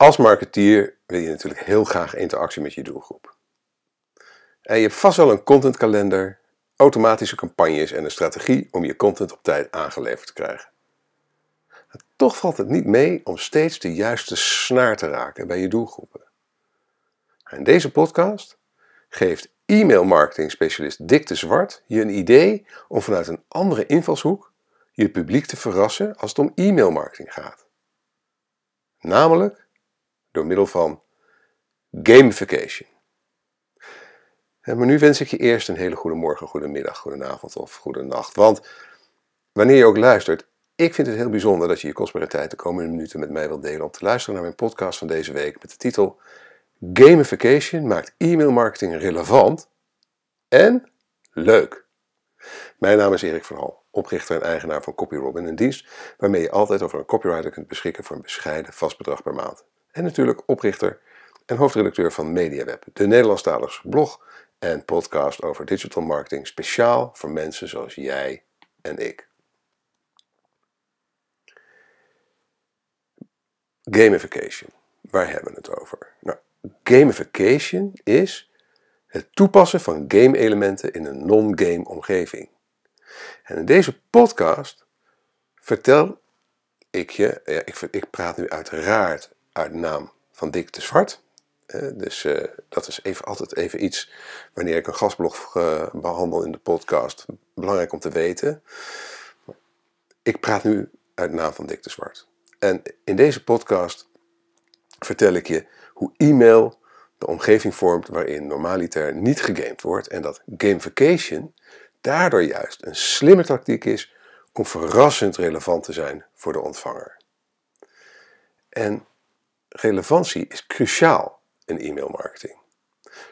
Als marketeer wil je natuurlijk heel graag interactie met je doelgroep. En je hebt vast wel een contentkalender, automatische campagnes en een strategie om je content op tijd aangeleverd te krijgen. toch valt het niet mee om steeds de juiste snaar te raken bij je doelgroepen. In deze podcast geeft e-mailmarketing specialist Dick de Zwart je een idee om vanuit een andere invalshoek je publiek te verrassen als het om e-mailmarketing gaat. Namelijk door middel van gamification. Maar nu wens ik je eerst een hele goede morgen, goede middag, goede avond of goede nacht. Want wanneer je ook luistert, ik vind het heel bijzonder dat je je kostbare tijd de komende minuten met mij wilt delen om te luisteren naar mijn podcast van deze week met de titel Gamification maakt e-mailmarketing relevant en leuk. Mijn naam is Erik van oprichter en eigenaar van CopyRobin, een dienst waarmee je altijd over een copywriter kunt beschikken voor een bescheiden vast bedrag per maand. En natuurlijk oprichter en hoofdredacteur van MediaWeb, de Nederlandstalige blog en podcast over digital marketing speciaal voor mensen zoals jij en ik. Gamification, waar hebben we het over? Nou, gamification is het toepassen van game-elementen in een non-game omgeving. En in deze podcast vertel ik je, ja, ik, ik praat nu uiteraard uit naam van Dick de Zwart. dus uh, dat is even, altijd even iets, wanneer ik een gastblog uh, behandel in de podcast, belangrijk om te weten. Ik praat nu uit naam van Dick de Zwart. En in deze podcast vertel ik je hoe e-mail de omgeving vormt waarin normaliter niet gegamed wordt en dat gamification daardoor juist een slimme tactiek is om verrassend relevant te zijn voor de ontvanger. En relevantie is cruciaal in e-mailmarketing.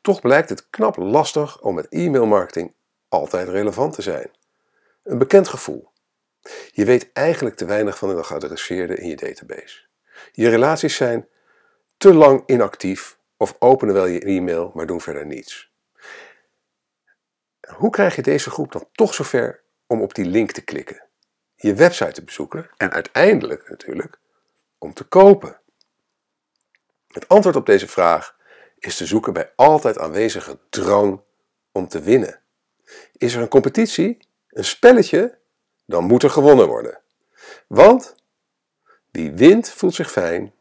Toch blijkt het knap lastig om met e-mailmarketing altijd relevant te zijn. Een bekend gevoel. Je weet eigenlijk te weinig van de geadresseerden in je database. Je relaties zijn te lang inactief of openen wel je e-mail, maar doen verder niets. Hoe krijg je deze groep dan toch zover om op die link te klikken, je website te bezoeken en uiteindelijk natuurlijk om te kopen? Het antwoord op deze vraag is te zoeken bij altijd aanwezige drang om te winnen. Is er een competitie, een spelletje, dan moet er gewonnen worden. Want wie wint voelt zich fijn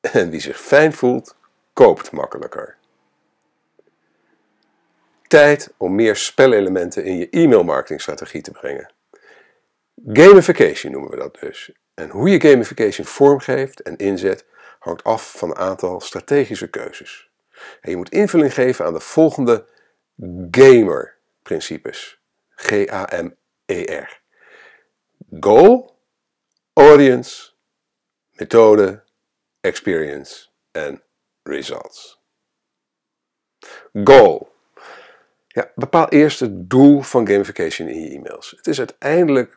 en wie zich fijn voelt koopt makkelijker. Tijd om meer spelelementen in je e-mailmarketingstrategie te brengen. Gamification noemen we dat dus. En hoe je gamification vormgeeft en inzet hangt af van een aantal strategische keuzes. En je moet invulling geven aan de volgende gamer-principes. G-A-M-E-R. Goal, audience, methode, experience en results. Goal. Ja, bepaal eerst het doel van gamification in je e-mails. Het is, uiteindelijk,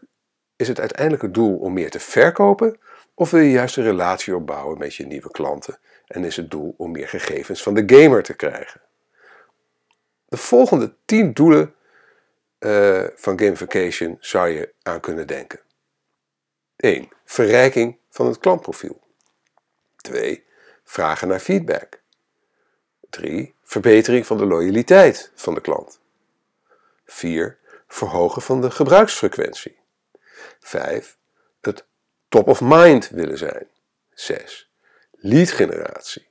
is het uiteindelijke doel om meer te verkopen of wil je juist een relatie opbouwen met je nieuwe klanten en is het doel om meer gegevens van de gamer te krijgen? De volgende 10 doelen uh, van gamification zou je aan kunnen denken. 1. Verrijking van het klantprofiel. 2. Vragen naar feedback. 3. Verbetering van de loyaliteit van de klant. 4. Verhogen van de gebruiksfrequentie. 5. Het of mind willen zijn. 6. Lead generatie.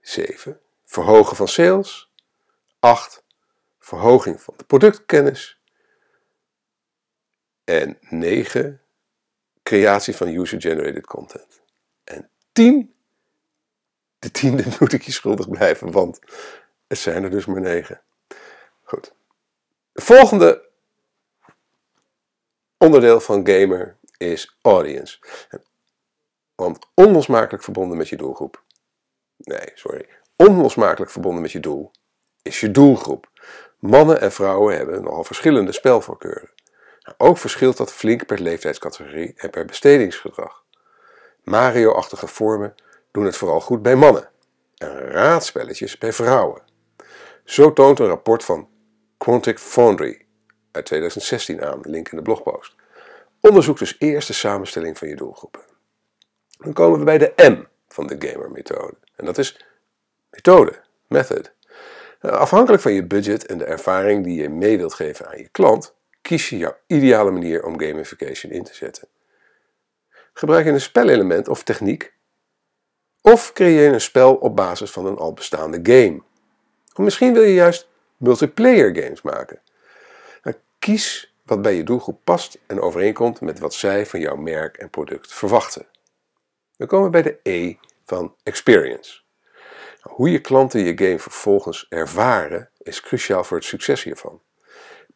7. Verhogen van sales. 8. Verhoging van de productkennis. En 9. Creatie van user-generated content. En 10. De tiende moet ik je schuldig blijven, want het zijn er dus maar 9. Goed. De volgende onderdeel van gamer is audience. Want onlosmakelijk verbonden met je doelgroep. Nee, sorry. Onlosmakelijk verbonden met je doel is je doelgroep. Mannen en vrouwen hebben nogal verschillende spelvoorkeuren. Ook verschilt dat flink per leeftijdscategorie en per bestedingsgedrag. Mario-achtige vormen doen het vooral goed bij mannen en raadspelletjes bij vrouwen. Zo toont een rapport van Quantic Foundry uit 2016 aan, link in de blogpost. Onderzoek dus eerst de samenstelling van je doelgroepen. Dan komen we bij de M van de gamer-methode. En dat is methode, method. Eh, afhankelijk van je budget en de ervaring die je mee wilt geven aan je klant, kies je jouw ideale manier om gamification in te zetten. Gebruik je een spelelement of techniek, of creëer een spel op basis van een al bestaande game. Of misschien wil je juist multiplayer games maken. Nou, kies wat bij je doelgroep past en overeenkomt met wat zij van jouw merk en product verwachten. Dan komen we bij de E van experience. Nou, hoe je klanten je game vervolgens ervaren is cruciaal voor het succes hiervan.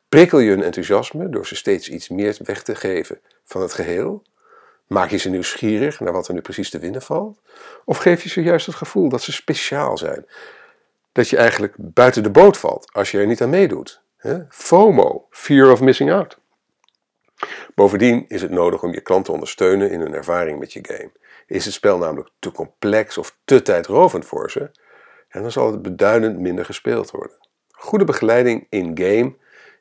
Prikkel je hun enthousiasme door ze steeds iets meer weg te geven van het geheel? Maak je ze nieuwsgierig naar wat er nu precies te winnen valt? Of geef je ze juist het gevoel dat ze speciaal zijn? Dat je eigenlijk buiten de boot valt als je er niet aan meedoet? FOMO, fear of missing out. Bovendien is het nodig om je klant te ondersteunen in hun ervaring met je game. Is het spel namelijk te complex of te tijdrovend voor ze, dan zal het beduidend minder gespeeld worden. Goede begeleiding in-game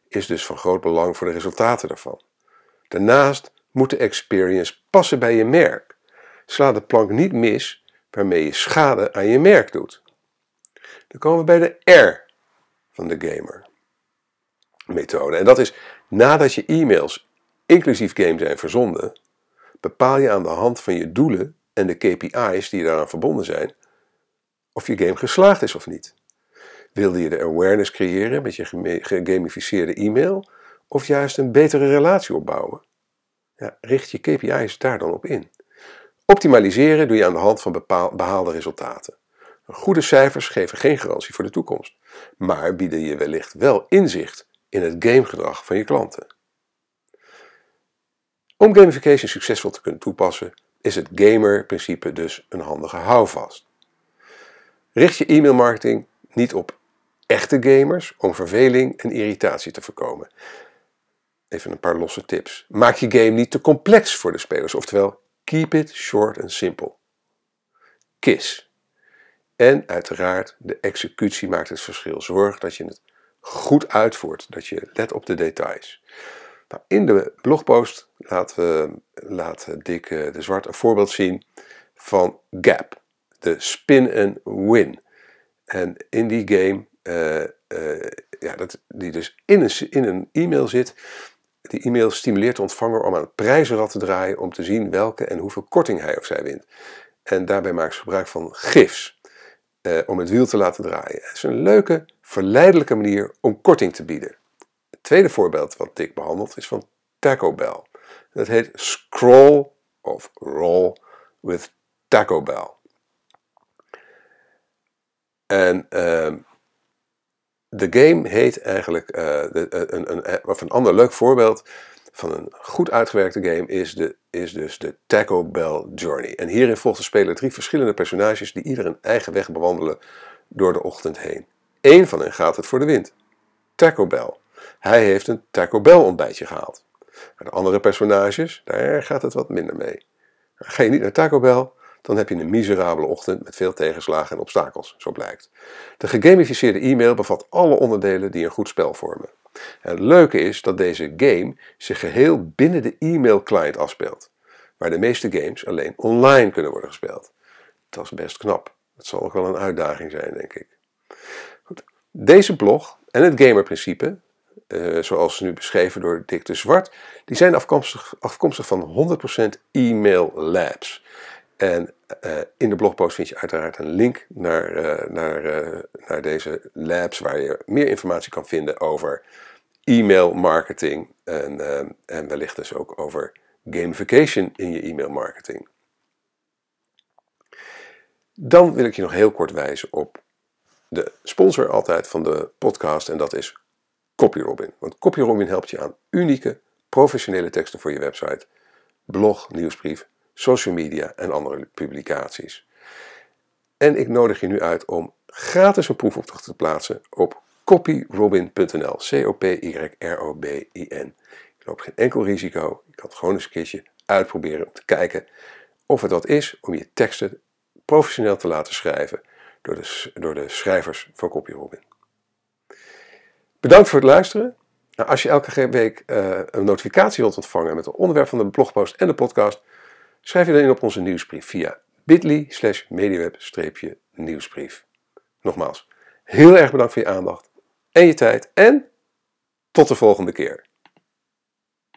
is dus van groot belang voor de resultaten daarvan. Daarnaast moet de experience passen bij je merk. Sla de plank niet mis waarmee je schade aan je merk doet. Dan komen we bij de R van de gamer methode. En dat is nadat je e-mails inclusief game zijn verzonden, bepaal je aan de hand van je doelen en de KPI's die daaraan verbonden zijn, of je game geslaagd is of niet. Wilde je de awareness creëren met je gegamificeerde e-mail of juist een betere relatie opbouwen? Ja, richt je KPI's daar dan op in. Optimaliseren doe je aan de hand van behaalde resultaten. Goede cijfers geven geen garantie voor de toekomst, maar bieden je wellicht wel inzicht in het gamegedrag van je klanten. Om gamification succesvol te kunnen toepassen, is het gamer-principe dus een handige houvast. Richt je e-mailmarketing niet op echte gamers om verveling en irritatie te voorkomen. Even een paar losse tips. Maak je game niet te complex voor de spelers, oftewel keep it short and simple. KISS. En uiteraard, de executie maakt het verschil. Zorg dat je het goed uitvoert, dat je let op de details. Nou, in de blogpost laat, we, Dick eh, de Zwart een voorbeeld zien van Gap, de spin and win. En in die game, uh, uh, ja, dat, die dus in een, in een e-mail zit, die e-mail stimuleert de ontvanger om aan het prijzenrad te draaien om te zien welke en hoeveel korting hij of zij wint. En daarbij maakt ze gebruik van gifs om het wiel te laten draaien. Het is een leuke, verleidelijke manier om korting te bieden. Het tweede voorbeeld wat Dick behandelt is van Taco Bell. Dat heet Scroll of Roll with Taco Bell. En uh, de game heet eigenlijk, de, uh, een, een, of een ander leuk voorbeeld van een goed uitgewerkte game is, de, is dus de Taco Bell Journey. En hierin volgt de speler drie verschillende personages die ieder een eigen weg bewandelen door de ochtend heen. Eén van hen gaat het voor de wind. Taco Bell. Hij heeft een Taco Bell ontbijtje gehaald. De andere personages, daar gaat het wat minder mee. Ga je niet naar Taco Bell, dan heb je een miserabele ochtend met veel tegenslagen en obstakels, zo blijkt. De gegamificeerde e-mail bevat alle onderdelen die een goed spel vormen. En het leuke is dat deze game zich geheel binnen de e-mail client afspeelt, waar de meeste games alleen online kunnen worden gespeeld. Dat is best knap. Dat zal ook wel een uitdaging zijn, denk ik. Goed. Deze blog en het gamerprincipe uh, zoals nu beschreven door Dick de Zwart, die zijn afkomstig, afkomstig van 100% e-mail labs. En uh, in de blogpost vind je uiteraard een link naar, uh, naar, naar deze labs waar je meer informatie kan vinden over e-mail marketing en, en wellicht dus ook over gamification in je e-mail marketing. Dan wil ik je nog heel kort wijzen op de sponsor altijd van de podcast en dat is CopyRobin. Want CopyRobin helpt je aan unieke, professionele teksten voor je website, blog, nieuwsbrief, social media en andere publicaties. En ik nodig je nu uit om gratis een proefopdracht te plaatsen op copyrobin.nl. C-O-P-Y-R-O-B-I-N. Je loopt geen enkel risico. Je kan het gewoon eens een keertje uitproberen om te kijken of het wat is om je teksten professioneel te laten schrijven door de, door de schrijvers van CopyRobin. Bedankt voor het luisteren. Nou, als je elke week uh, een notificatie wilt ontvangen met het onderwerp van de blogpost en de podcast, schrijf je dan in op onze nieuwsbrief via bit.ly slash mediaweb-nieuwsbrief. Nogmaals, heel erg bedankt voor je aandacht en je tijd en tot de volgende keer.